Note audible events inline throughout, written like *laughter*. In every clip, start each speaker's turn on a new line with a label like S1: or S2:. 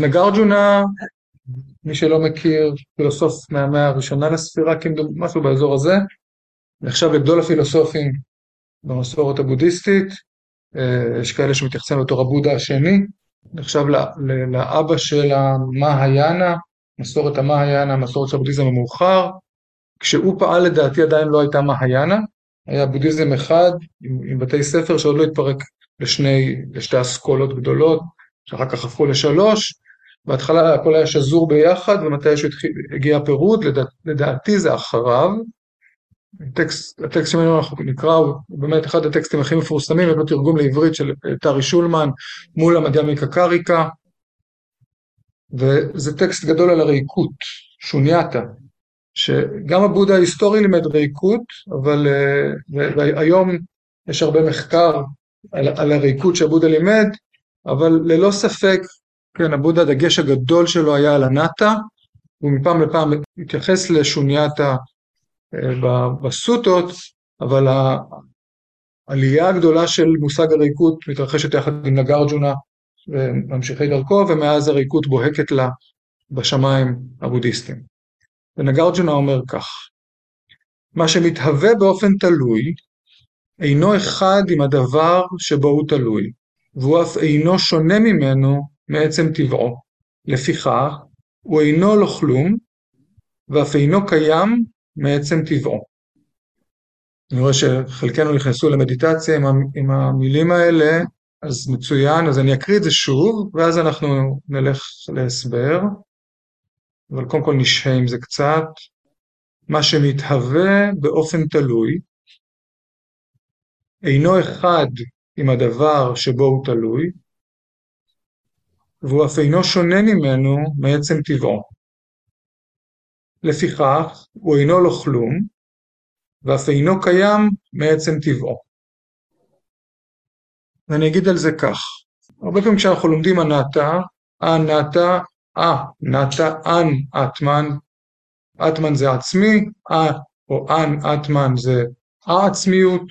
S1: נגרג'ונה, מי שלא מכיר, פילוסוף מהמאה הראשונה לספירה, משהו באזור הזה, נחשב לגדול הפילוסופים במסורת הבודהיסטית, יש כאלה שמתייחסים לתור הבודה השני, נחשב לאבא של המהיאנה, מסורת המהיאנה, מסורת של הבודהיזם המאוחר, כשהוא פעל לדעתי עדיין לא הייתה מהיאנה, היה בודהיזם אחד עם בתי ספר שעוד לא התפרק לשני, לשתי אסכולות גדולות, שאחר כך הפכו לשלוש, בהתחלה הכל היה שזור ביחד ומתי שהגיע הפירוד, לדעתי זה אחריו, הטקסט שמנו אנחנו נקרא הוא באמת אחד הטקסטים הכי מפורסמים, יש לו תרגום לעברית של טרי שולמן מול המדעמיקה קריקה, וזה טקסט גדול על הריקות, שונייתה, שגם הבודה ההיסטורי לימד ריקות, אבל היום יש הרבה מחקר על הריקות שהבודה לימד, אבל ללא ספק, כן, הבודה הדגש הגדול שלו היה על הנאטה, הוא מפעם לפעם התייחס לשונייתה בסוטות, אבל העלייה הגדולה של מושג הריקות מתרחשת יחד עם נגרג'ונה וממשיכי דרכו, ומאז הריקות בוהקת לה בשמיים הבודהיסטיים. ונגרג'ונה אומר כך, מה שמתהווה באופן תלוי, אינו אחד עם הדבר שבו הוא תלוי, והוא אף אינו שונה ממנו מעצם טבעו. לפיכך, הוא אינו לא כלום, ואף אינו קיים מעצם טבעו. אני רואה שחלקנו נכנסו למדיטציה עם המילים האלה, אז מצוין, אז אני אקריא את זה שוב, ואז אנחנו נלך להסבר, אבל קודם כל נשהה עם זה קצת. מה שמתהווה באופן תלוי, אינו אחד עם הדבר שבו הוא תלוי, והוא אף אינו שונה ממנו מעצם טבעו. לפיכך, הוא אינו לא כלום, ואף אינו קיים מעצם טבעו. ואני אגיד על זה כך, הרבה פעמים כשאנחנו לומדים אנטה, אנטה, אה, נטה, אנ, אטמן, אטמן זה עצמי, אה או אנ, אטמן זה העצמיות,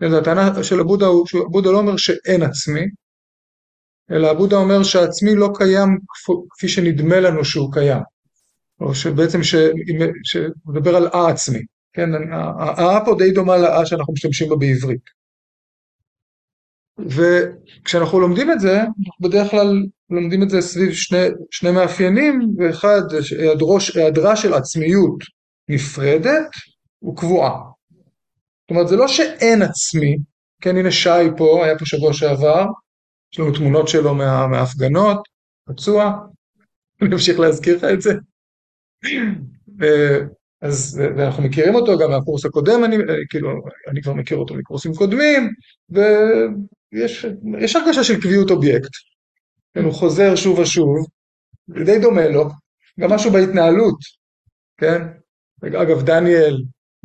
S1: הטענה של הבודה, הבודה לא אומר שאין עצמי, אלא הבודה אומר שהעצמי לא קיים כפי שנדמה לנו שהוא קיים, או שבעצם שמדבר על א-עצמי, כן, הא פה די דומה לאה שאנחנו משתמשים בה בעברית. וכשאנחנו לומדים את זה, אנחנו בדרך כלל לומדים את זה סביב שני, שני מאפיינים, ואחד, היעדרה של עצמיות נפרדת וקבועה. זאת אומרת, זה לא שאין עצמי, כן, הנה שי פה, היה פה שבוע שעבר, יש לנו תמונות שלו מה, מההפגנות, פצוע, *laughs* אני אמשיך להזכיר לך את זה. אז, ואנחנו מכירים אותו גם מהקורס הקודם, אני, כאילו, אני כבר מכיר אותו מקורסים קודמים, ויש הרגשה של קביעות אובייקט. כן, הוא חוזר שוב ושוב, די דומה לו, גם משהו בהתנהלות, כן? אגב, דניאל,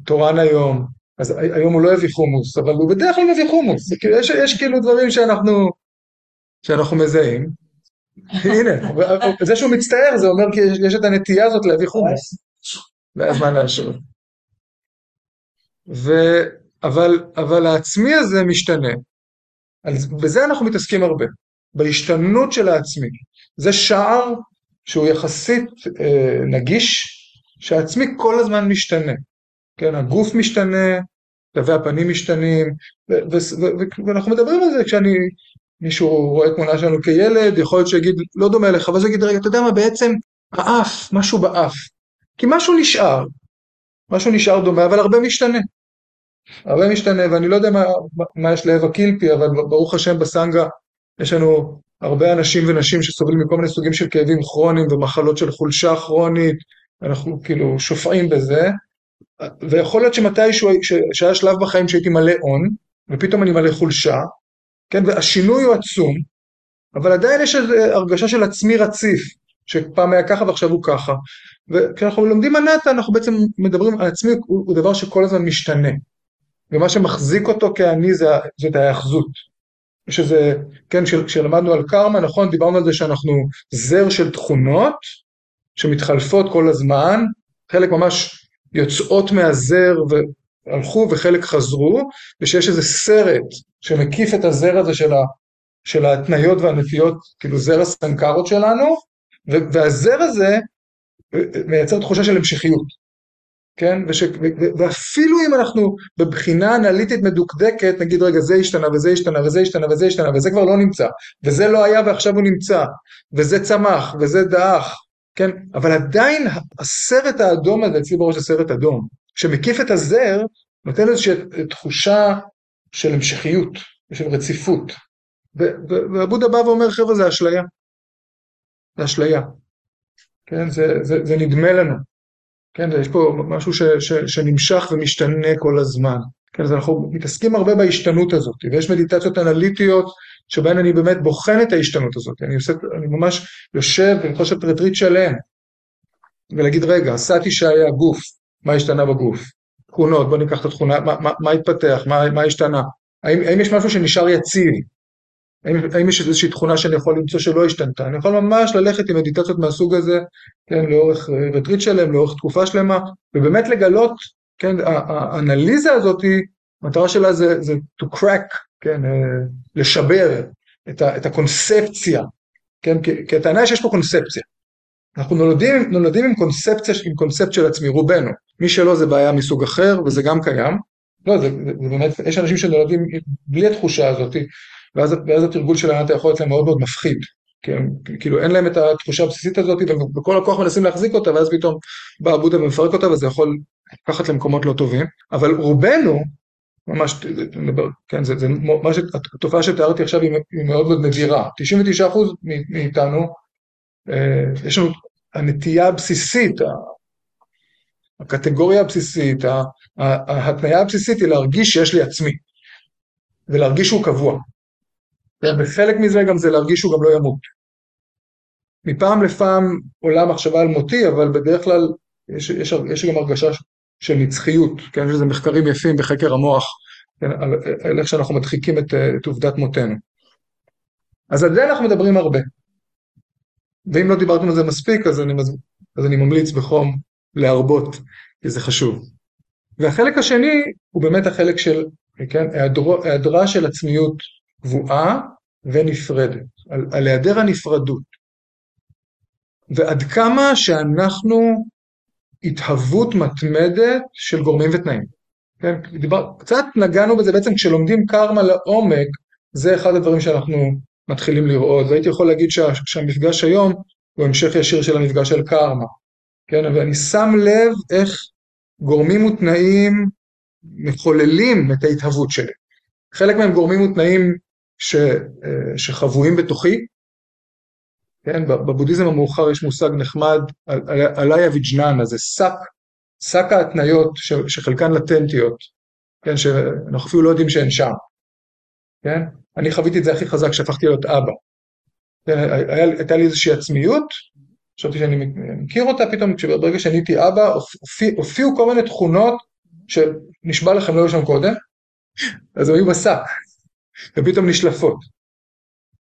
S1: תורן היום, אז היום הוא לא הביא חומוס, אבל הוא בדרך כלל מביא חומוס. יש, יש כאילו דברים שאנחנו, שאנחנו מזהים. הנה, זה שהוא מצטער זה אומר כי יש את הנטייה הזאת להביא חומוס. זה הזמן לאשר. אבל, אבל העצמי הזה משתנה. בזה אנחנו מתעסקים הרבה, בהשתנות של העצמי. זה שער שהוא יחסית אה, נגיש, שהעצמי כל הזמן משתנה. כן, הגוף משתנה, תווי הפנים משתנים, ואנחנו מדברים על זה כשאני, מישהו רואה תמונה שלנו כילד, יכול להיות שיגיד, לא דומה לך, ואז יגיד, רגע, אתה יודע מה, בעצם האף, משהו באף. כי משהו נשאר, משהו נשאר דומה, אבל הרבה משתנה. הרבה משתנה, ואני לא יודע מה, מה יש לאווה קילפי, אבל ברוך השם בסנגה יש לנו הרבה אנשים ונשים שסובלים מכל מיני סוגים של כאבים כרוניים ומחלות של חולשה כרונית, אנחנו כאילו שופעים בזה, ויכול להיות שמתישהו, שהיה שלב בחיים שהייתי מלא הון, ופתאום אני מלא חולשה, כן, והשינוי הוא עצום, אבל עדיין יש הרגשה של עצמי רציף, שפעם היה ככה ועכשיו הוא ככה. וכשאנחנו לומדים מנטה, אנחנו בעצם מדברים על עצמי, הוא, הוא דבר שכל הזמן משתנה. ומה שמחזיק אותו כאני זה, זאת ההאחזות. שזה, כן, כשלמדנו על קרמה, נכון, דיברנו על זה שאנחנו זר של תכונות שמתחלפות כל הזמן, חלק ממש יוצאות מהזר והלכו וחלק חזרו, ושיש איזה סרט שמקיף את הזר הזה של, ה, של ההתניות והנטיות, כאילו זר הסנקרות שלנו, והזר הזה אה, מייצר תחושה של המשכיות, כן? וש, ואפילו אם אנחנו בבחינה אנליטית מדוקדקת, נגיד רגע זה השתנה וזה השתנה וזה השתנה וזה השתנה וזה כבר לא נמצא, וזה לא היה ועכשיו הוא נמצא, וזה צמח וזה דעך, כן? אבל עדיין הסרט האדום הזה, אצלי בראש זה סרט אדום, שמקיף את הזר, נותן איזושהי תחושה של המשכיות ושל רציפות. ועבודה בא ואומר חבר'ה זה אשליה, זה אשליה, כן? זה, זה, זה נדמה לנו, כן? יש פה משהו ש, ש, שנמשך ומשתנה כל הזמן. כן, אז אנחנו מתעסקים הרבה בהשתנות הזאת, ויש מדיטציות אנליטיות שבהן אני באמת בוחן את ההשתנות הזאת, אני, עושה, אני ממש יושב ואני לשבת רטריט שלם, ולהגיד רגע, סאטי שהיה גוף, מה השתנה בגוף? תכונות, בוא ניקח את התכונה, מה, מה, מה התפתח, מה, מה השתנה? האם, האם יש משהו שנשאר יציב? האם, האם יש איזושהי תכונה שאני יכול למצוא שלא השתנתה? אני יכול ממש ללכת עם מדיטציות מהסוג הזה, כן, לאורך אה, רטריט שלם, לאורך תקופה שלמה, ובאמת לגלות, כן, האנליזה הזאת, המטרה שלה זה, זה to crack, כן, אה, לשבר את, ה, את הקונספציה, כן, כי, הטענה שיש פה קונספציה. אנחנו נולדים, נולדים עם קונספציה, עם קונספט של עצמי, רובנו. מי שלא זה בעיה מסוג אחר, וזה גם קיים. לא, זה, זה, זה באמת, יש אנשים שנולדים בלי התחושה הזאת, ואז, ואז התרגול של הענת יכול להיות להם מאוד מאוד מפחיד. כן, כאילו אין להם את התחושה הבסיסית הזאת, ובכל הכוח מנסים להחזיק אותה, ואז פתאום בא בודה ומפרק אותה, וזה יכול לקחת למקומות לא טובים. אבל רובנו, ממש, כן, זה, זה ממש, התופעה שתיארתי עכשיו היא, היא מאוד מאוד נדירה. 99% מאיתנו, יש לנו הנטייה הבסיסית, הקטגוריה הבסיסית, ההתניה הבסיסית היא להרגיש שיש לי עצמי, ולהרגיש שהוא קבוע. וחלק מזה גם זה להרגיש שהוא גם לא ימות. מפעם לפעם עולה מחשבה על מותי, אבל בדרך כלל יש, יש, יש גם הרגשה של נצחיות, כן? יש איזה מחקרים יפים בחקר המוח, כן? על, על איך שאנחנו מדחיקים את, את עובדת מותנו. אז על זה אנחנו מדברים הרבה. ואם לא דיברתם על זה מספיק, אז אני, אז אני ממליץ בחום להרבות, כי זה חשוב. והחלק השני הוא באמת החלק של, כן, היעדרה של עצמיות קבועה ונפרדת, על, על היעדר הנפרדות. ועד כמה שאנחנו התהוות מתמדת של גורמים ותנאים. כן? דיבר, קצת נגענו בזה בעצם כשלומדים קרמה לעומק, זה אחד הדברים שאנחנו מתחילים לראות, והייתי יכול להגיד שה, שהמפגש היום הוא המשך ישיר של המפגש של קרמה. כן, ואני שם לב איך גורמים ותנאים מחוללים את ההתהוות שלי. חלק מהם גורמים ותנאים ש, אה, שחבויים בתוכי, כן, בבודהיזם המאוחר יש מושג נחמד, עליה ויג'ננה, זה שק, שק ההתניות שחלקן לטנטיות, כן, שאנחנו אפילו לא יודעים שהן שם, כן? אני חוויתי את זה הכי חזק כשהפכתי להיות אבא. הייתה לי איזושהי עצמיות, חשבתי שאני מכיר אותה, פתאום ברגע שאני הייתי אבא, הופיע, הופיעו כל מיני תכונות שנשבע לכם לא היו שם קודם, אז הם היו בשק, ופתאום נשלפות.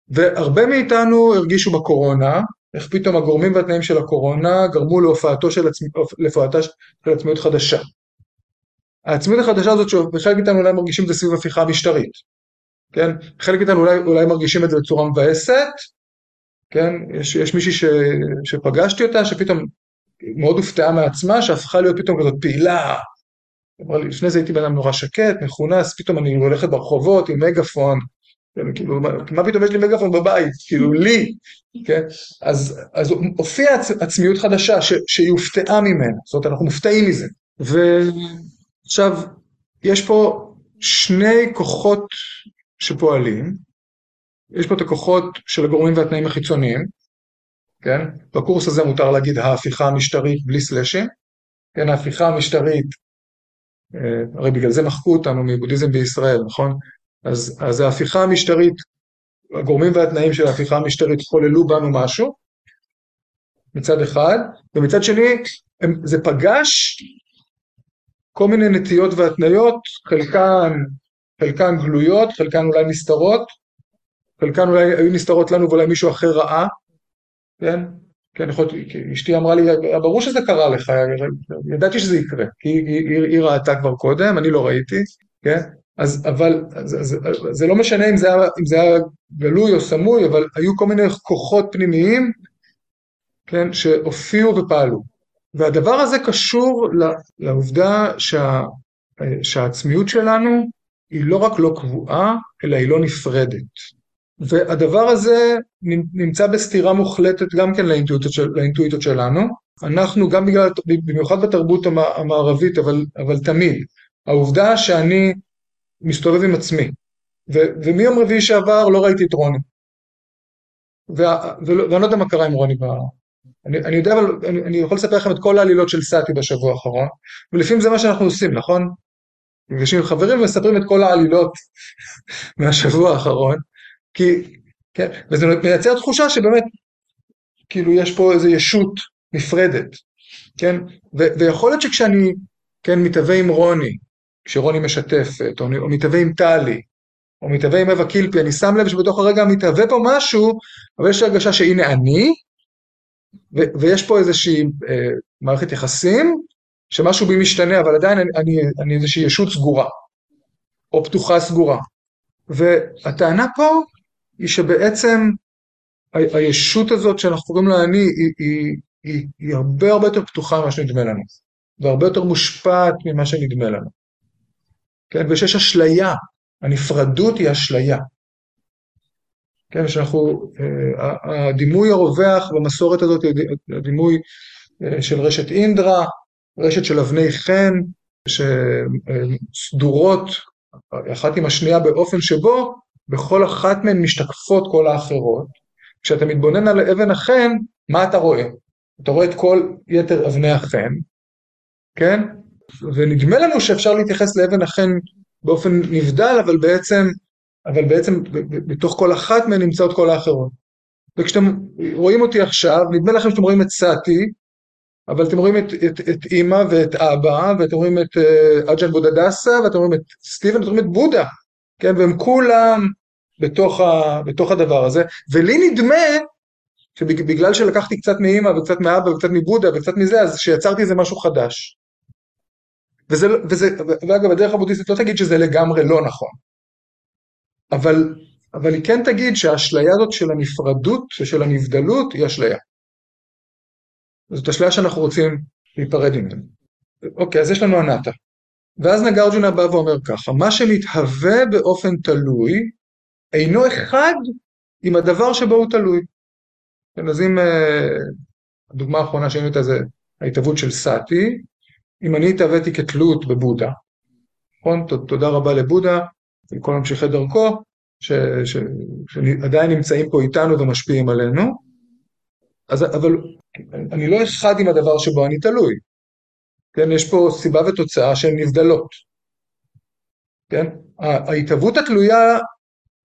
S1: והרבה מאיתנו הרגישו בקורונה, איך פתאום הגורמים והתנאים של הקורונה גרמו להופעתו של, עצמי, להופעתה של עצמיות חדשה. העצמיות החדשה הזאת, שחלק מאיתנו אולי מרגישים את זה סביב הפיכה משטרית, כן? חלק מאיתנו אולי, אולי מרגישים את זה בצורה מבאסת, כן? יש, יש מישהי ש, שפגשתי אותה, שפתאום מאוד הופתעה מעצמה, שהפכה להיות פתאום כזאת פעילה. לפני זה הייתי בן אדם נורא שקט, מכונס, פתאום אני הולכת ברחובות עם מגאפון, כן, כאילו, מה, מה פתאום יש לי מגאפון בבית, כאילו לי, כן? אז, אז הופיעה עצ, עצמיות חדשה ש, שהיא הופתעה ממנה, זאת אומרת אנחנו מופתעים מזה. ועכשיו, יש פה שני כוחות שפועלים, יש פה את הכוחות של הגורמים והתנאים החיצוניים, כן? בקורס הזה מותר להגיד ההפיכה המשטרית בלי סלאשים, כן? ההפיכה המשטרית, אה, הרי בגלל זה מחקו אותנו מבודהיזם בישראל, נכון? אז, אז ההפיכה המשטרית, הגורמים והתנאים של ההפיכה המשטרית חוללו בנו משהו, מצד אחד, ומצד שני, הם, זה פגש כל מיני נטיות והתניות, חלקן, חלקן גלויות, חלקן אולי נסתרות, חלקן אולי היו נסתרות לנו ואולי מישהו אחר ראה, כן? כן, יכול להיות, אשתי אמרה לי, ברור שזה קרה לך, ידעתי שזה יקרה, כי היא, ראתה כבר קודם, אני לא ראיתי, כן? אז אבל זה, לא משנה אם זה, היה, גלוי או סמוי, אבל היו כל מיני כוחות פנימיים כן, שהופיעו ופעלו. והדבר הזה קשור לעובדה שה, שהעצמיות שלנו היא לא רק לא קבועה, אלא היא לא נפרדת. והדבר הזה נמצא בסתירה מוחלטת גם כן לאינטואיטות, של, לאינטואיטות שלנו. אנחנו גם בגלל, במיוחד בתרבות המערבית, אבל, אבל תמיד, העובדה שאני מסתובב עם עצמי, ו, ומיום רביעי שעבר לא ראיתי את רוני. ואני לא יודע מה קרה עם רוני, ב... אני, אני יודע, אבל אני, אני יכול לספר לכם את כל העלילות של סאטי בשבוע האחרון, ולפעמים זה מה שאנחנו עושים, נכון? נפגשים עם חברים ומספרים את כל העלילות *laughs* מהשבוע האחרון, כי, כן, וזה מייצר תחושה שבאמת, כאילו יש פה איזו ישות נפרדת, כן, ו, ויכול להיות שכשאני, כן, מתהווה עם רוני, כשרוני משתפת, או, או מתהווה עם טלי, או מתהווה עם אווה קילפי, אני שם לב שבתוך הרגע מתהווה פה משהו, אבל יש לי הרגשה שהנה אני, ו- ויש פה איזושהי אה, מערכת יחסים, שמשהו בי משתנה, אבל עדיין אני, אני, אני איזושהי ישות סגורה, או פתוחה סגורה. והטענה פה היא שבעצם ה- הישות הזאת שאנחנו קוראים לה אני, היא, היא, היא, היא הרבה הרבה יותר פתוחה ממה שנדמה לנו, והרבה יותר מושפעת ממה שנדמה לנו. כן, ושיש אשליה, הנפרדות היא אשליה. כן, שאנחנו, אה, הדימוי הרווח במסורת הזאת, הדימוי אה, של רשת אינדרה, רשת של אבני חן, שסדורות אחת עם השנייה באופן שבו בכל אחת מהן משתקפות כל האחרות. כשאתה מתבונן על אבן החן, מה אתה רואה? אתה רואה את כל יתר אבני החן, כן? ונדמה לנו שאפשר להתייחס לאבן החן באופן נבדל, אבל בעצם, אבל בעצם בתוך כל אחת מהן נמצאות כל האחרות. וכשאתם רואים אותי עכשיו, נדמה לכם שאתם רואים את סאטי, אבל אתם רואים את, את, את אימא ואת אבא, ואתם רואים את uh, אג'ן בודדסה, ואתם רואים את סטיבן, ואתם רואים את בודה, כן, והם כולם בתוך, ה, בתוך הדבר הזה, ולי נדמה שבגלל שלקחתי קצת מאימא וקצת מאבא וקצת מבודה וקצת מזה, אז שיצרתי איזה משהו חדש. וזה, וזה, ואגב, הדרך הבודהיסטית לא תגיד שזה לגמרי לא נכון, אבל, אבל היא כן תגיד שהאשליה הזאת של הנפרדות ושל הנבדלות היא אשליה. זאת אשליה שאנחנו רוצים להיפרד ממנו. אוקיי, אז יש לנו אנטה. ואז נגרג'ונה בא ואומר ככה, מה שמתהווה באופן תלוי, אינו אחד עם הדבר שבו הוא תלוי. כן, אז אם אה, הדוגמה האחרונה שהיינו איתה זה ההתהוות של סאטי, אם אני התהוויתי כתלות בבודה, נכון? תודה רבה לבודה ולכל ממשיכי דרכו, שעדיין נמצאים פה איתנו ומשפיעים עלינו, אז, אבל אני לא אחד עם הדבר שבו אני תלוי. כן, יש פה סיבה ותוצאה שהן נבדלות. כן, ההתהוות התלויה,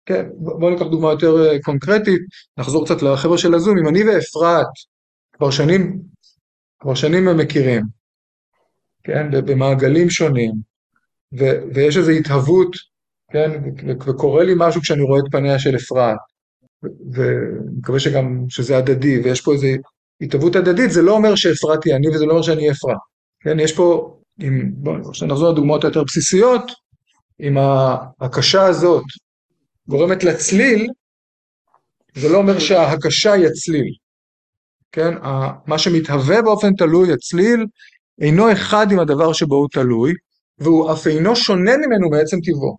S1: כן, בואו ניקח דוגמה יותר אה, קונקרטית, נחזור קצת לחבר'ה של הזום, אם אני ואפרת כבר שנים, כבר שנים הם מכירים, כן, במעגלים שונים, ו, ויש איזו התהוות, כן, וקורה לי משהו כשאני רואה את פניה של אפרת, ומקווה שגם שזה הדדי, ויש פה איזו התהוות הדדית, זה לא אומר שאפרת היא אני וזה לא אומר שאני אפרת. כן, יש פה, אם, בואו נחזור לדוגמאות היותר בסיסיות, אם ההקשה הזאת גורמת לצליל, זה לא אומר שההקשה היא הצליל. כן, מה שמתהווה באופן תלוי, הצליל, אינו אחד עם הדבר שבו הוא תלוי, והוא אף אינו שונה ממנו בעצם טבעו.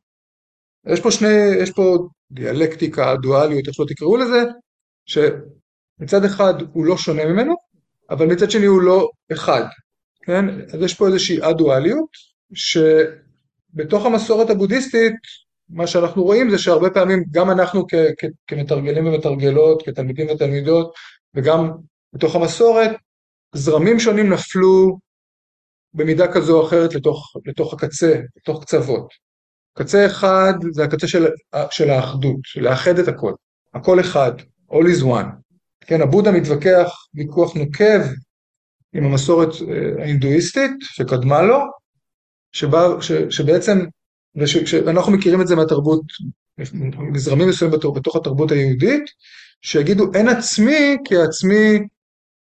S1: יש פה שני, יש פה דיאלקטיקה, דואליות, איך שלא תקראו לזה, שמצד אחד הוא לא שונה ממנו, אבל מצד שני הוא לא אחד, כן? אז יש פה איזושהי א-דואליות, שבתוך המסורת הבודהיסטית, מה שאנחנו רואים זה שהרבה פעמים גם אנחנו כ- כ- כמתרגלים ומתרגלות, כתלמידים ותלמידות, וגם בתוך המסורת, זרמים שונים נפלו במידה כזו או אחרת לתוך, לתוך הקצה, לתוך קצוות. קצה אחד זה הקצה של, של האחדות, של לאחד את הכל, הכל אחד, all is one. כן, הבודה מתווכח ויכוח נוקב עם המסורת אה, ההינדואיסטית שקדמה לו, שבה, ש, שבעצם, ואנחנו מכירים את זה מהתרבות, מזרמים מסוימים בתוך התרבות היהודית, שיגידו אין עצמי כי עצמי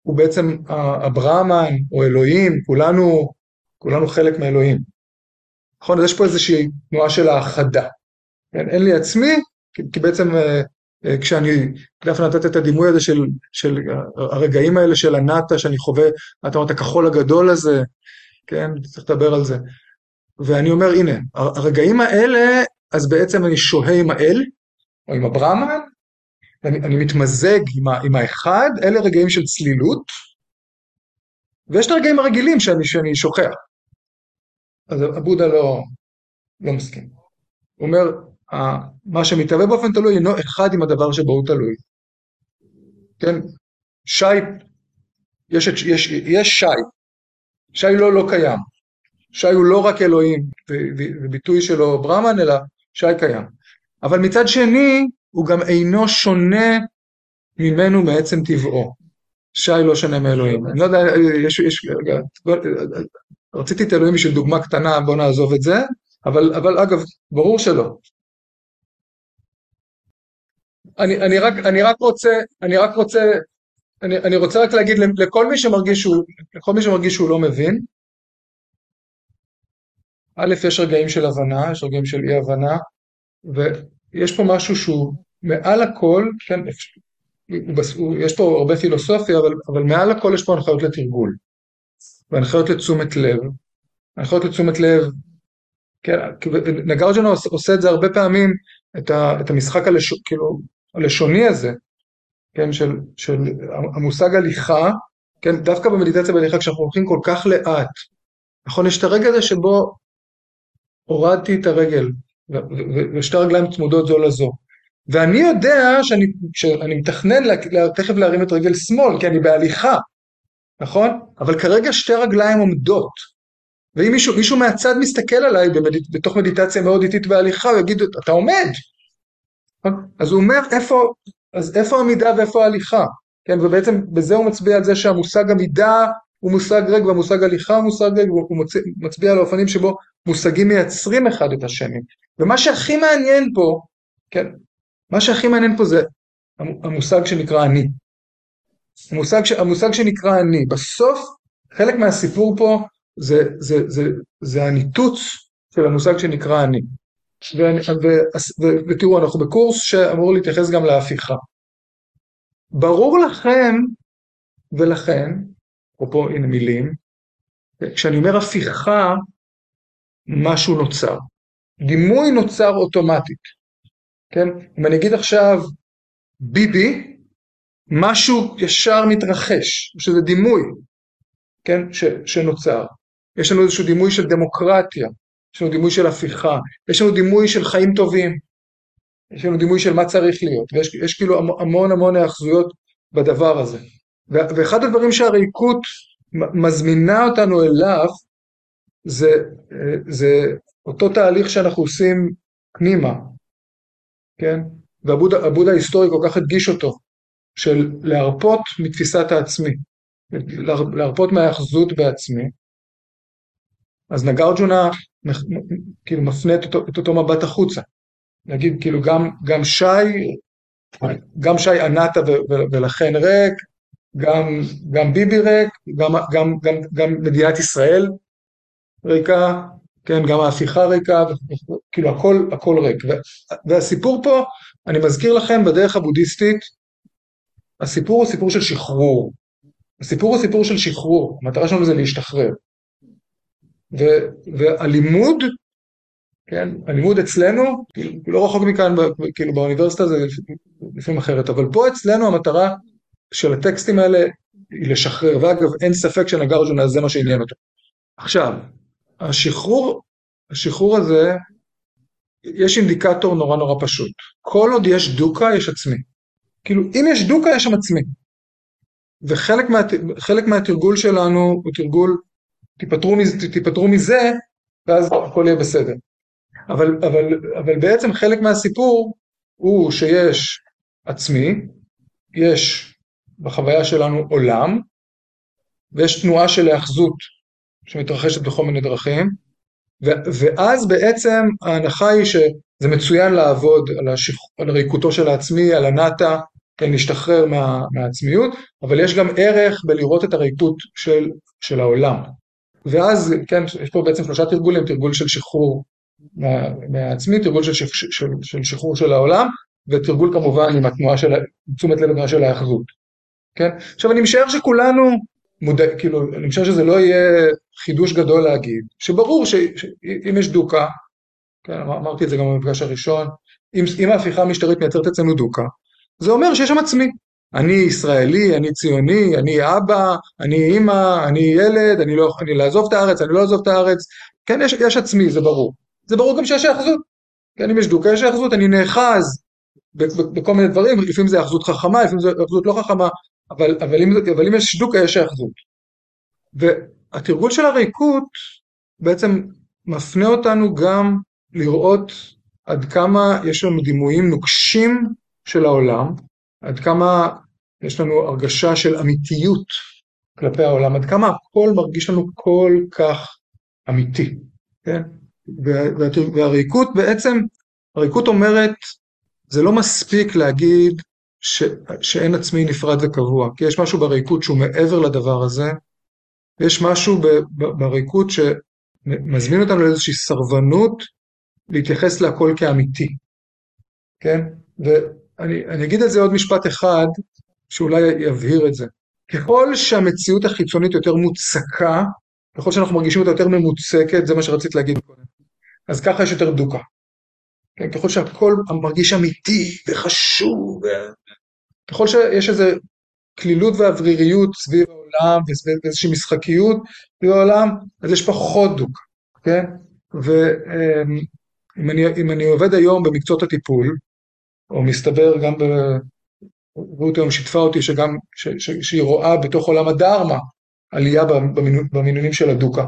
S1: הוא בעצם הברהמן או אלוהים, כולנו, כולנו חלק מאלוהים. נכון? אז יש פה איזושהי תנועה של האחדה. כן? אין לי עצמי, כי, כי בעצם uh, אה, כשאני, דווקא נתת את הדימוי הזה של, של הרגעים האלה של הנאטה שאני חווה, אתה אומר, את הכחול הגדול הזה, כן, צריך לדבר על זה. ואני אומר, הנה, הרגעים האלה, אז בעצם אני שוהה עם האל, או עם הברהמן, אני, אני מתמזג עם, ה, עם האחד, אלה רגעים של צלילות, ויש את הרגעים הרגילים שאני, שאני שוכח. אז הבודה לא, לא מסכים. הוא אומר, מה שמתהווה באופן תלוי אינו אחד עם הדבר שבו הוא תלוי. כן? שי, יש, יש, יש שי, שי לא לא קיים. שי הוא לא רק אלוהים וביטוי שלו ברמן, אלא שי קיים. אבל מצד שני, הוא גם אינו שונה ממנו מעצם טבעו. שי לא שונה מאלוהים. אני לא יודע, יש, יש, רציתי את אלוהים בשביל דוגמה קטנה, בוא נעזוב את זה, אבל, אבל אגב, ברור שלא. אני, אני, רק, אני רק רוצה, אני רק רוצה, אני, אני רוצה רק להגיד לכל מי שמרגיש שהוא, לכל מי שמרגיש שהוא לא מבין, א', יש רגעים של הבנה, יש רגעים של אי הבנה, ויש פה משהו שהוא מעל הכל, כן, יש פה הרבה פילוסופיה, אבל, אבל מעל הכל יש פה הנחיות לתרגול, והנחיות לתשומת לב. הנחיות לתשומת לב, כן, נגרג'נה עושה, את זה הרבה פעמים, את, ה, את המשחק הלש, כאילו, הלשוני הזה, כן, של, של המושג הליכה, כן, דווקא במדיטציה בהליכה, כשאנחנו הולכים כל כך לאט, נכון, יש את הרגע הזה שבו הורדתי את הרגל, ושתי הרגליים צמודות זו לזו. ואני יודע שאני, שאני מתכנן לה, תכף להרים את רגל שמאל, כי אני בהליכה, נכון? אבל כרגע שתי רגליים עומדות. ואם מישהו, מישהו מהצד מסתכל עליי במדיט, בתוך מדיטציה מאוד איטית בהליכה, הוא יגיד, אתה עומד. אז הוא אומר, איפה, אז איפה עמידה ואיפה ההליכה? כן, ובעצם בזה הוא מצביע על זה שהמושג עמידה הוא מושג ריק והמושג הליכה הוא מושג ריק, והוא מצביע על האופנים שבו מושגים מייצרים אחד את השני. ומה שהכי מעניין פה, כן, מה שהכי מעניין פה זה המושג שנקרא אני. המושג, המושג שנקרא אני. בסוף, חלק מהסיפור פה זה, זה, זה, זה, זה הניתוץ של המושג שנקרא אני. ותראו, אנחנו בקורס שאמור להתייחס גם להפיכה. ברור לכם ולכן, אפרופו הנה מילים, כשאני אומר הפיכה, משהו נוצר. דימוי נוצר אוטומטית, כן? אם אני אגיד עכשיו ביבי, משהו ישר מתרחש, שזה דימוי, כן? ש, שנוצר. יש לנו איזשהו דימוי של דמוקרטיה, יש לנו דימוי של הפיכה, יש לנו דימוי של חיים טובים, יש לנו דימוי של מה צריך להיות, ויש כאילו המון המון היאחזויות בדבר הזה. ואחד הדברים שהריקות מזמינה אותנו אליו, זה, זה אותו תהליך שאנחנו עושים פנימה, כן? והבודה ההיסטורי כל כך הדגיש אותו, של להרפות מתפיסת העצמי, להרפות מההאחזות בעצמי. אז נגרג'ונה כאילו מפנה את אותו, את אותו מבט החוצה. נגיד כאילו גם, גם שי, גם שי ענתה ולכן ריק, גם, גם ביבי ריק, גם, גם, גם, גם מדינת ישראל ריקה, כן, גם ההפיכה ריקה, כאילו הכל, הכל ריק. והסיפור פה, אני מזכיר לכם, בדרך הבודהיסטית, הסיפור הוא סיפור של שחרור. הסיפור הוא סיפור של שחרור, המטרה שלנו זה להשתחרר. ו, והלימוד, כן, הלימוד אצלנו, כאילו, לא רחוק מכאן, כאילו באוניברסיטה זה לפעמים אחרת, אבל פה אצלנו המטרה של הטקסטים האלה היא לשחרר, ואגב אין ספק שנגרג'ונה זה מה שעניין אותו. עכשיו, השחרור, השחרור הזה, יש אינדיקטור נורא נורא פשוט. כל עוד יש דוקה, יש עצמי. כאילו, אם יש דוקה, יש שם עצמי. וחלק מה, מהתרגול שלנו הוא תרגול, תיפטרו תיפטרו מזה, ואז הכל יהיה בסדר. אבל, אבל, אבל בעצם חלק מהסיפור הוא שיש עצמי, יש בחוויה שלנו עולם, ויש תנועה של היאחזות שמתרחשת בכל מיני דרכים, ו- ואז בעצם ההנחה היא שזה מצוין לעבוד על, ריקותו של העצמי, על הנאטה, כן, להשתחרר מה, מהעצמיות, אבל יש גם ערך בלראות את הריקות של, של העולם. ואז, כן, יש פה בעצם שלושה תרגולים, תרגול של שחרור מה, מהעצמי, תרגול של, של, של, של שחרור של העולם, ותרגול כמובן עם התנועה של, תשומת לב התנועה של האחזות, כן? עכשיו אני משער שכולנו מודע, כאילו, אני משער שזה לא יהיה חידוש גדול להגיד, שברור שאם יש דוקה, כן, אמרתי את זה גם במפגש הראשון, אם, אם ההפיכה המשטרית מייצרת אצלנו דוקה, זה אומר שיש שם עצמי. אני ישראלי, אני ציוני, אני אבא, אני אימא, אני ילד, אני לא אני לעזוב את הארץ, אני לא אעזוב את הארץ, כן, יש, יש עצמי, זה ברור. זה ברור גם שיש היאחזות. כן, אם יש דוקה, יש היאחזות, אני נאחז בכל מיני דברים, לפעמים זה היאחזות חכמה, לפעמים זה היאחזות לא חכמה, אבל, אבל, אם, אבל אם יש דוקה, יש היאחזות. והתרגול של הריקות בעצם מפנה אותנו גם לראות עד כמה יש לנו דימויים נוקשים של העולם, עד כמה יש לנו הרגשה של אמיתיות כלפי העולם, עד כמה הכל מרגיש לנו כל כך אמיתי, כן? והריקות בעצם, הריקות אומרת, זה לא מספיק להגיד ש, שאין עצמי נפרד וקבוע, כי יש משהו בריקות שהוא מעבר לדבר הזה, ויש משהו בריקות שמזמין אותנו לאיזושהי סרבנות להתייחס להכל כאמיתי, כן? ואני אגיד על זה עוד משפט אחד, שאולי יבהיר את זה. ככל שהמציאות החיצונית יותר מוצקה, ככל שאנחנו מרגישים אותה יותר ממוצקת, זה מה שרצית להגיד קודם, אז ככה יש יותר דוקה. כן? ככל שהכל מרגיש אמיתי וחשוב, ככל שיש איזו כלילות ואווריריות סביב העולם ואיזושהי משחקיות סביב העולם, אז יש פחות דוקה, כן? ואם אני, אני עובד היום במקצועות הטיפול, או מסתבר גם ב... רות היום שיתפה אותי שגם, ש, ש, שהיא רואה בתוך עולם הדרמה עלייה במינונים של הדוקה,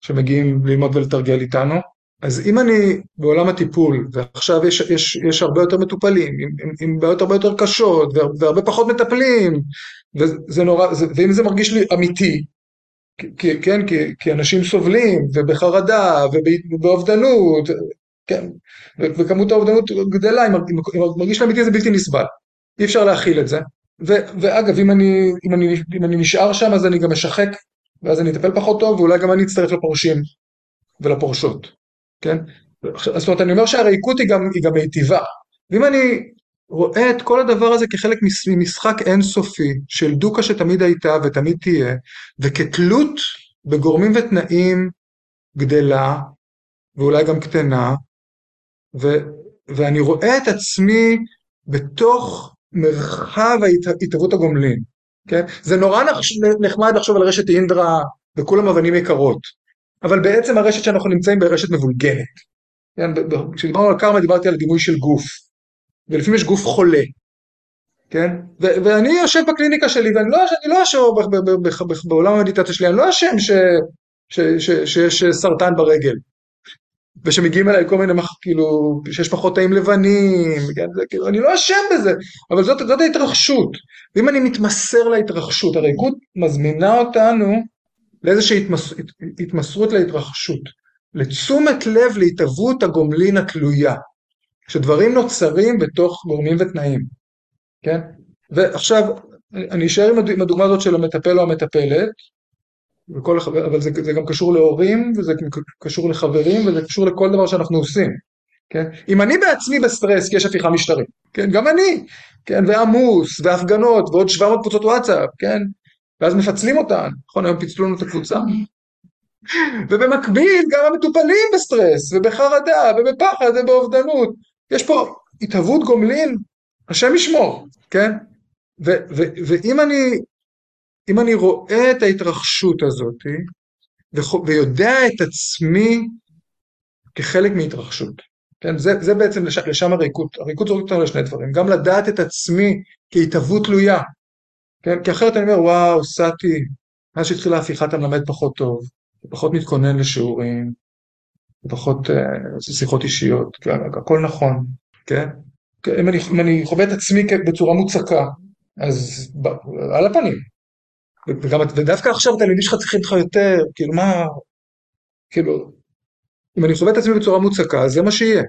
S1: שמגיעים ללמוד ולתרגל איתנו. אז אם אני בעולם הטיפול, ועכשיו יש, יש, יש הרבה יותר מטופלים, עם, עם, עם בעיות הרבה יותר קשות, והרבה פחות מטפלים, וזה נורא, זה, ואם זה מרגיש לי אמיתי, כי, כן, כי, כי אנשים סובלים, ובחרדה, ובאובדנות, כן, וכמות האובדנות גדלה, אם מרגיש אמיתי זה בלתי נסבל. אי אפשר להכיל את זה. ו, ואגב, אם אני, אם, אני, אם אני נשאר שם אז אני גם אשחק, ואז אני אטפל פחות טוב, ואולי גם אני אצטרף לפורשים ולפורשות, כן? זאת אומרת, אני אומר שהריקות היא גם, היא גם מיטיבה. ואם אני רואה את כל הדבר הזה כחלק ממשחק אינסופי של דוקה שתמיד הייתה ותמיד תהיה, וכתלות בגורמים ותנאים גדלה, ואולי גם קטנה, ואני רואה את עצמי בתוך מרחב ההתהוות הגומלין, כן? זה נורא נחמד לחשוב על רשת אינדרה וכולם אבנים יקרות, אבל בעצם הרשת שאנחנו נמצאים בה היא רשת מבולגנת. כן? כשדיברנו על קרמה דיברתי על דימוי של גוף, ולפעמים יש גוף חולה, כן? ו- ואני יושב בקליניקה שלי ואני לא, לא אשם בעולם המדיטציה שלי, אני לא אשם שיש סרטן ברגל. ושמגיעים אליי כל מיני, כאילו, שיש פחות תאים לבנים, כן, זה, כאילו, אני לא אשם בזה, אבל זאת, זאת ההתרחשות. ואם אני מתמסר להתרחשות, הריקות מזמינה אותנו לאיזושהי התמס, התמסרות להתרחשות, לתשומת לב להתהוות הגומלין התלויה, שדברים נוצרים בתוך גורמים ותנאים, כן? ועכשיו, אני אשאר עם הדוגמה הזאת של המטפל או המטפלת, וכל, אבל זה, זה גם קשור להורים, וזה קשור לחברים, וזה קשור לכל דבר שאנחנו עושים. כן? אם אני בעצמי בסטרס כי יש הפיכה משטרית, כן? גם אני, כן? ועמוס, והפגנות, ועוד 700 קבוצות וואטסאפ, כן? ואז מפצלים אותן, נכון? היום פיצלו לנו את הקבוצה. ובמקביל גם המטופלים בסטרס, ובחרדה, ובפחד, ובאובדנות. יש פה התהוות גומלין, השם ישמור, כן? ואם אני אם אני רואה את ההתרחשות הזאת ויודע את עצמי כחלק מהתרחשות, כן? זה, זה בעצם לש, לשם הריקות, הריקות זורקת אותנו לשני דברים, גם לדעת את עצמי כהתהוות תלויה, כן? כי אחרת אני אומר וואו סאטי, מאז שהתחילה ההפיכה אתה מלמד פחות טוב, פחות מתכונן לשיעורים, פחות uh, שיחות אישיות, כן? הכל נכון, כן? אם אני, אם אני חווה את עצמי בצורה מוצקה, אז על הפנים, וגם, ודווקא עכשיו התלמידים שלך צריכים אותך יותר, כאילו מה, כאילו, אם אני חווה את עצמי בצורה מוצקה, אז זה מה שיהיה.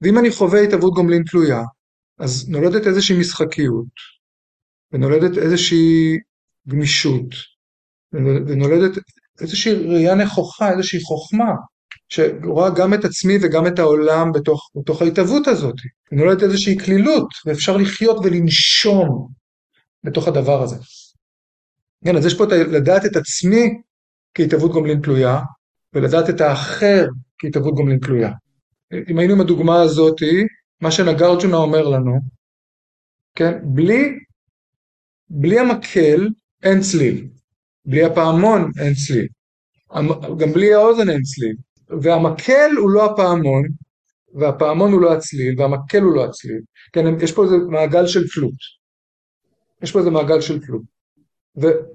S1: ואם אני חווה התהוות גומלין תלויה, אז נולדת איזושהי משחקיות, ונולדת איזושהי גמישות, ונולדת איזושהי ראייה נכוחה, איזושהי חוכמה שרואה גם את עצמי וגם את העולם בתוך, בתוך ההתהוות הזאת. נולדת איזושהי כלילות, ואפשר לחיות ולנשום בתוך הדבר הזה. כן, אז יש פה את לדעת את עצמי כהתהוות גומלין תלויה, ולדעת את האחר כהתהוות גומלין תלויה. אם היינו עם הדוגמה הזאת, מה שנגרג'ונה אומר לנו, כן, בלי, בלי המקל אין צליל, בלי הפעמון אין צליל, גם בלי האוזן אין צליל, והמקל הוא לא הפעמון, והפעמון הוא לא הצליל, והמקל הוא לא הצליל, כן, יש פה איזה מעגל של פלוט, יש פה איזה מעגל של פלוט.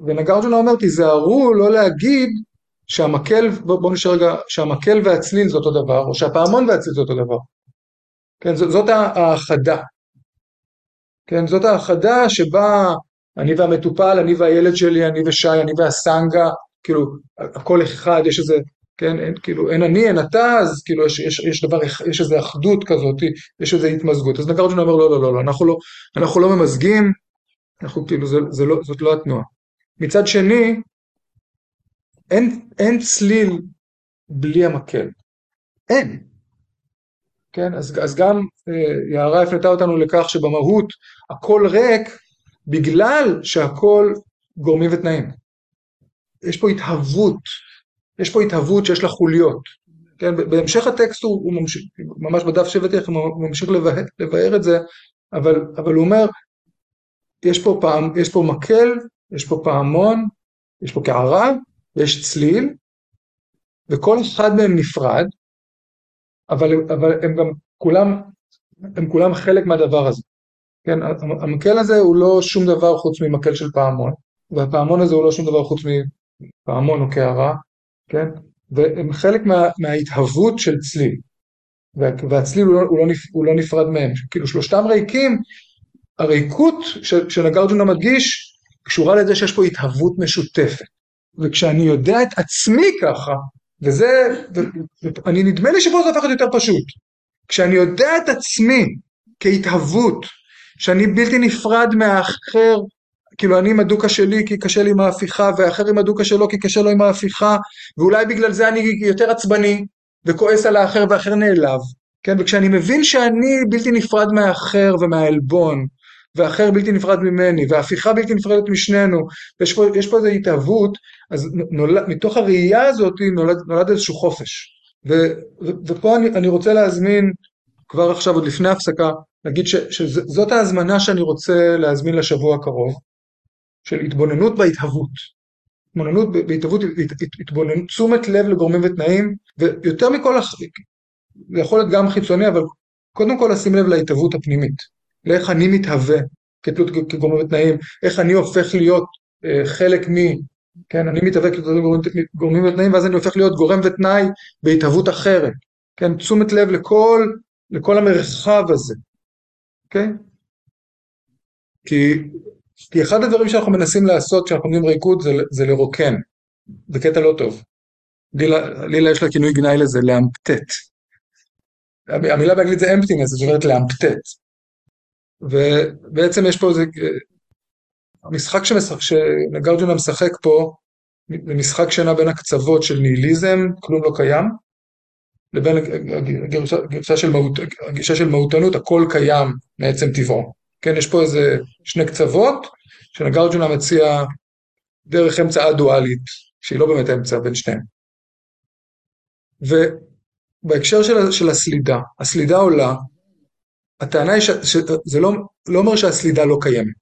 S1: ונגרג'ונה אומר, תיזהרו לא להגיד שהמקל, בואו בוא נשאר רגע, שהמקל והצליל זה אותו דבר, או שהפעמון והצליל זה אותו דבר. כן, זאת, האחדה. כן, זאת האחדה שבה אני והמטופל, אני והילד שלי, אני ושי, אני והסנגה, כאילו, הכל אחד, יש איזה, כן, אין, כאילו, אין אני, אין אתה, אז כאילו, יש, יש, יש דבר, יש איזה אחדות כזאת, יש איזה התמזגות. אז נגרג'ון אומר, לא, לא, לא, לא, אנחנו לא, אנחנו לא ממזגים, אנחנו כאילו, זה, זה לא, זאת לא התנועה. מצד שני, אין, אין צליל בלי המקל. אין. כן, אז, אז גם אה, יערה הפנתה אותנו לכך שבמהות הכל ריק בגלל שהכל גורמים ותנאים. יש פה התהוות, יש פה התהוות שיש לה חוליות. כן, בהמשך הטקסט הוא, הוא ממשיך, ממש בדף שבט איך הוא ממשיך לבאר את זה, אבל, אבל הוא אומר, יש פה, פעם, יש פה מקל, יש פה פעמון, יש פה קערה, יש צליל, וכל אחד מהם נפרד, אבל, אבל הם גם כולם, הם כולם חלק מהדבר הזה. כן, המקל הזה הוא לא שום דבר חוץ ממקל של פעמון, והפעמון הזה הוא לא שום דבר חוץ מפעמון או קערה, כן, והם חלק מה, מההתהוות של צליל, והצליל הוא לא, הוא, לא, הוא לא נפרד מהם, כאילו שלושתם ריקים, הריקות שנגרג'ונה מדגיש קשורה לזה שיש פה התהוות משותפת. וכשאני יודע את עצמי ככה, וזה, אני נדמה לי שפה זה להיות יותר פשוט. כשאני יודע את עצמי כהתהוות, שאני בלתי נפרד מהאחר, כאילו אני עם הדוקה שלי כי קשה לי עם ההפיכה, והאחר עם הדוקה שלו כי קשה לו עם ההפיכה, ואולי בגלל זה אני יותר עצבני, וכועס על האחר והאחר נעלב, כן? וכשאני מבין שאני בלתי נפרד מהאחר ומהעלבון, ואחר בלתי נפרד ממני, והפיכה בלתי נפרדת משנינו, ויש פה, איזו התהוות, אז מתוך הראייה הזאת נולד, נולד איזשהו חופש. ו, ו, ופה אני, אני רוצה להזמין, כבר עכשיו, עוד לפני הפסקה, להגיד ש, שזאת ההזמנה שאני רוצה להזמין לשבוע הקרוב, של התבוננות בהתהוות. התבוננות בהתהוות, התבוננות, תשומת לב לגורמים ותנאים, ויותר מכל, זה יכול להיות גם חיצוני, אבל קודם כל לשים לב להתהוות הפנימית. לאיך אני מתהווה כתלות כגורם ותנאים, איך אני הופך להיות אה, חלק מ... כן, אני מתהווה כגורמים ותנאים, ואז אני הופך להיות גורם ותנאי בהתהוות אחרת. כן, תשומת לב לכל, לכל המרחב הזה. כן? כי, כי אחד הדברים שאנחנו מנסים לעשות כשאנחנו אומרים ריקוד זה, זה לרוקן. זה קטע לא טוב. לילה, לילה יש לה כינוי גנאי לזה, לאמפטט. המילה באנגלית זה אמפטינס, זאת אומרת לאמפטט. ובעצם יש פה איזה, המשחק שמשחק, שנגרג'ונה משחק פה, זה משחק שנע בין הקצוות של ניהיליזם, כלום לא קיים, לבין הגישה של, מהות, הגישה של מהותנות, הכל קיים מעצם טבעו. כן, יש פה איזה שני קצוות, שנגרג'ונה מציע דרך אמצע א-דואלית, שהיא לא באמת אמצע בין שניהם. ובהקשר של, של הסלידה, הסלידה עולה הטענה היא שזה לא, לא אומר שהסלידה לא קיימת.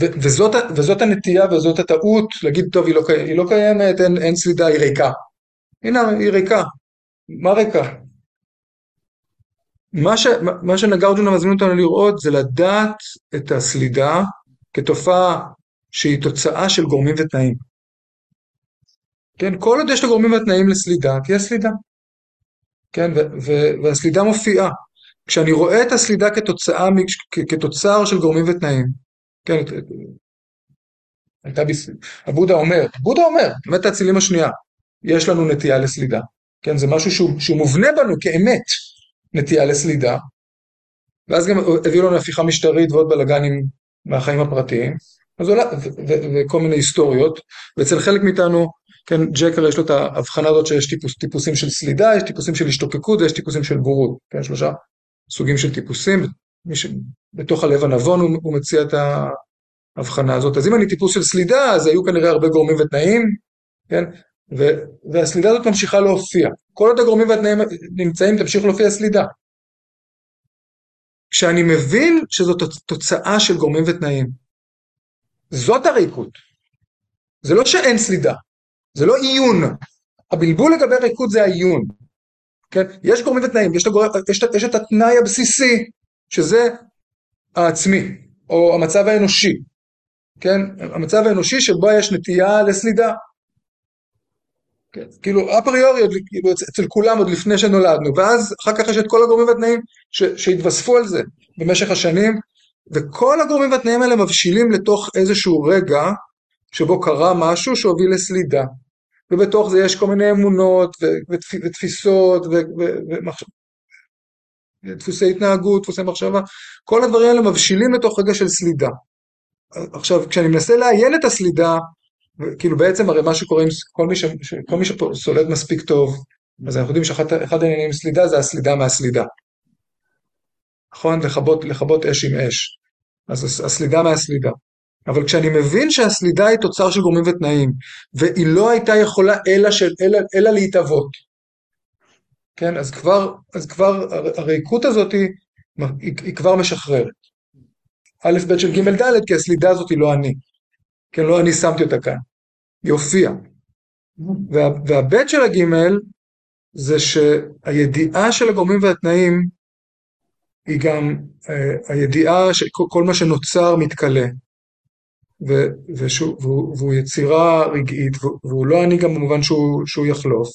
S1: ו, וזאת, וזאת הנטייה וזאת הטעות להגיד, טוב, היא לא, היא לא קיימת, אין, אין סלידה, היא ריקה. הנה, היא ריקה. מה ריקה? מה, ש, מה שנגרג'ונה מזמין אותנו לראות זה לדעת את הסלידה כתופעה שהיא תוצאה של גורמים ותנאים. כן, כל עוד יש לגורמים ותנאים לסלידה, תהיה סלידה. כן, ו, ו, והסלידה מופיעה. כשאני רואה את הסלידה כתוצאה, כתוצר של גורמים ותנאים, כן, הייתה ביס... הבודה אומר, בודה אומר, באמת האצילים השנייה, יש לנו נטייה לסלידה, כן, זה משהו שהוא, שהוא מובנה בנו כאמת, נטייה לסלידה, ואז גם הביאו לנו הפיכה משטרית ועוד בלאגנים מהחיים הפרטיים, אז עולה, וכל מיני היסטוריות, ואצל חלק מאיתנו כן, ג'קר יש לו את ההבחנה הזאת שיש טיפוס, טיפוסים של סלידה, יש טיפוסים של השתוקקות ויש טיפוסים של בורות, כן, שלושה סוגים של טיפוסים, ש... בתוך הלב הנבון הוא, הוא מציע את ההבחנה הזאת. אז אם אני טיפוס של סלידה, אז היו כנראה הרבה גורמים ותנאים, כן, ו... והסלידה הזאת ממשיכה להופיע. כל עוד הגורמים והתנאים נמצאים, תמשיך להופיע סלידה. כשאני מבין שזאת תוצאה של גורמים ותנאים, זאת הריקות. זה לא שאין סלידה, זה לא עיון. הבלבול לגבי ריקות זה העיון. כן? יש גורמים ותנאים, יש, הגור... יש, יש את התנאי הבסיסי, שזה העצמי, או המצב האנושי. כן? המצב האנושי שבו יש נטייה לסלידה. כן? כאילו אפריורי, כאילו, אצל כולם עוד לפני שנולדנו, ואז אחר כך יש את כל הגורמים והתנאים שהתווספו על זה במשך השנים, וכל הגורמים והתנאים האלה מבשילים לתוך איזשהו רגע שבו קרה משהו שהוביל לסלידה. ובתוך זה יש כל מיני אמונות ותפיסות ודפוסי התנהגות, דפוסי מחשבה, כל הדברים האלה מבשילים לתוך רגע של סלידה. עכשיו, כשאני מנסה לעיין את הסלידה, כאילו בעצם הרי מה שקורה עם כל מי, ש, כל מי שסולד מספיק טוב, אז אנחנו יודעים שאחד העניינים עם סלידה זה הסלידה מהסלידה. נכון? לכבות, אש עם אש. אז הסלידה מהסלידה. אבל כשאני מבין שהסלידה היא תוצר של גורמים ותנאים, והיא לא הייתה יכולה אלא, של, אלא, אלא להתאבות, כן, אז כבר, אז כבר הריקות הזאת היא, היא, היא כבר משחררת. א' ב' של ג' ד', כי הסלידה הזאת היא לא אני. כן, לא אני שמתי אותה כאן. היא הופיעה. וה, והב' של הג' זה שהידיעה של הגורמים והתנאים היא גם אה, הידיעה שכל מה שנוצר מתכלה. ו, ושהוא, והוא, והוא יצירה רגעית, והוא לא אני גם במובן שהוא, שהוא יחלוף,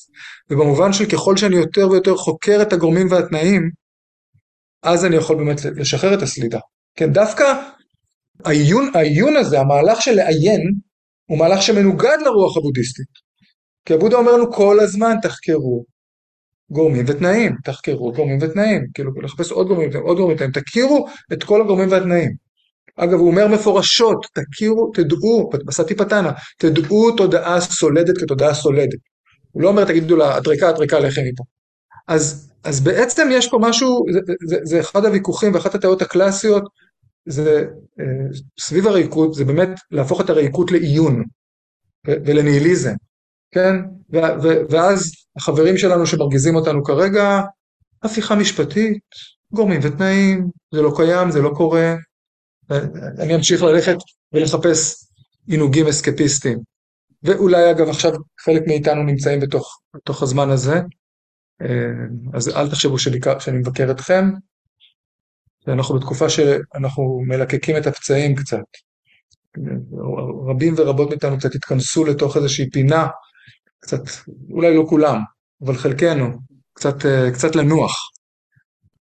S1: ובמובן של ככל שאני יותר ויותר חוקר את הגורמים והתנאים, אז אני יכול באמת לשחרר את הסלידה. כן, דווקא העיון, העיון הזה, המהלך של לעיין, הוא מהלך שמנוגד לרוח הבודהיסטית. כי הבודה אומר לנו כל הזמן תחקרו גורמים ותנאים, תחקרו גורמים ותנאים, כאילו לחפש עוד גורמים עוד גורמים ותנאים, תכירו את כל הגורמים והתנאים. אגב, הוא אומר מפורשות, תכירו, תדעו, בסטי פתנה, תדעו תודעה סולדת כתודעה סולדת. הוא לא אומר, תגידו לה, אדריקה, אדריקה, לכי מפה. אז, אז בעצם יש פה משהו, זה, זה, זה אחד הוויכוחים ואחת הטעויות הקלאסיות, זה אה, סביב הריקות, זה באמת להפוך את הריקות לעיון ולניהיליזם, כן? ו, ו, ואז החברים שלנו שמרגיזים אותנו כרגע, הפיכה משפטית, גורמים ותנאים, זה לא קיים, זה לא קורה, אני אמשיך ללכת ולחפש עינוגים אסקפיסטיים. ואולי אגב עכשיו חלק מאיתנו נמצאים בתוך, בתוך הזמן הזה, אה, אז אל תחשבו שביקר, שאני מבקר אתכם, אנחנו בתקופה שאנחנו מלקקים את הפצעים קצת. רבים ורבות מאיתנו קצת התכנסו לתוך איזושהי פינה, קצת, אולי לא כולם, אבל חלקנו, קצת, אה, קצת לנוח.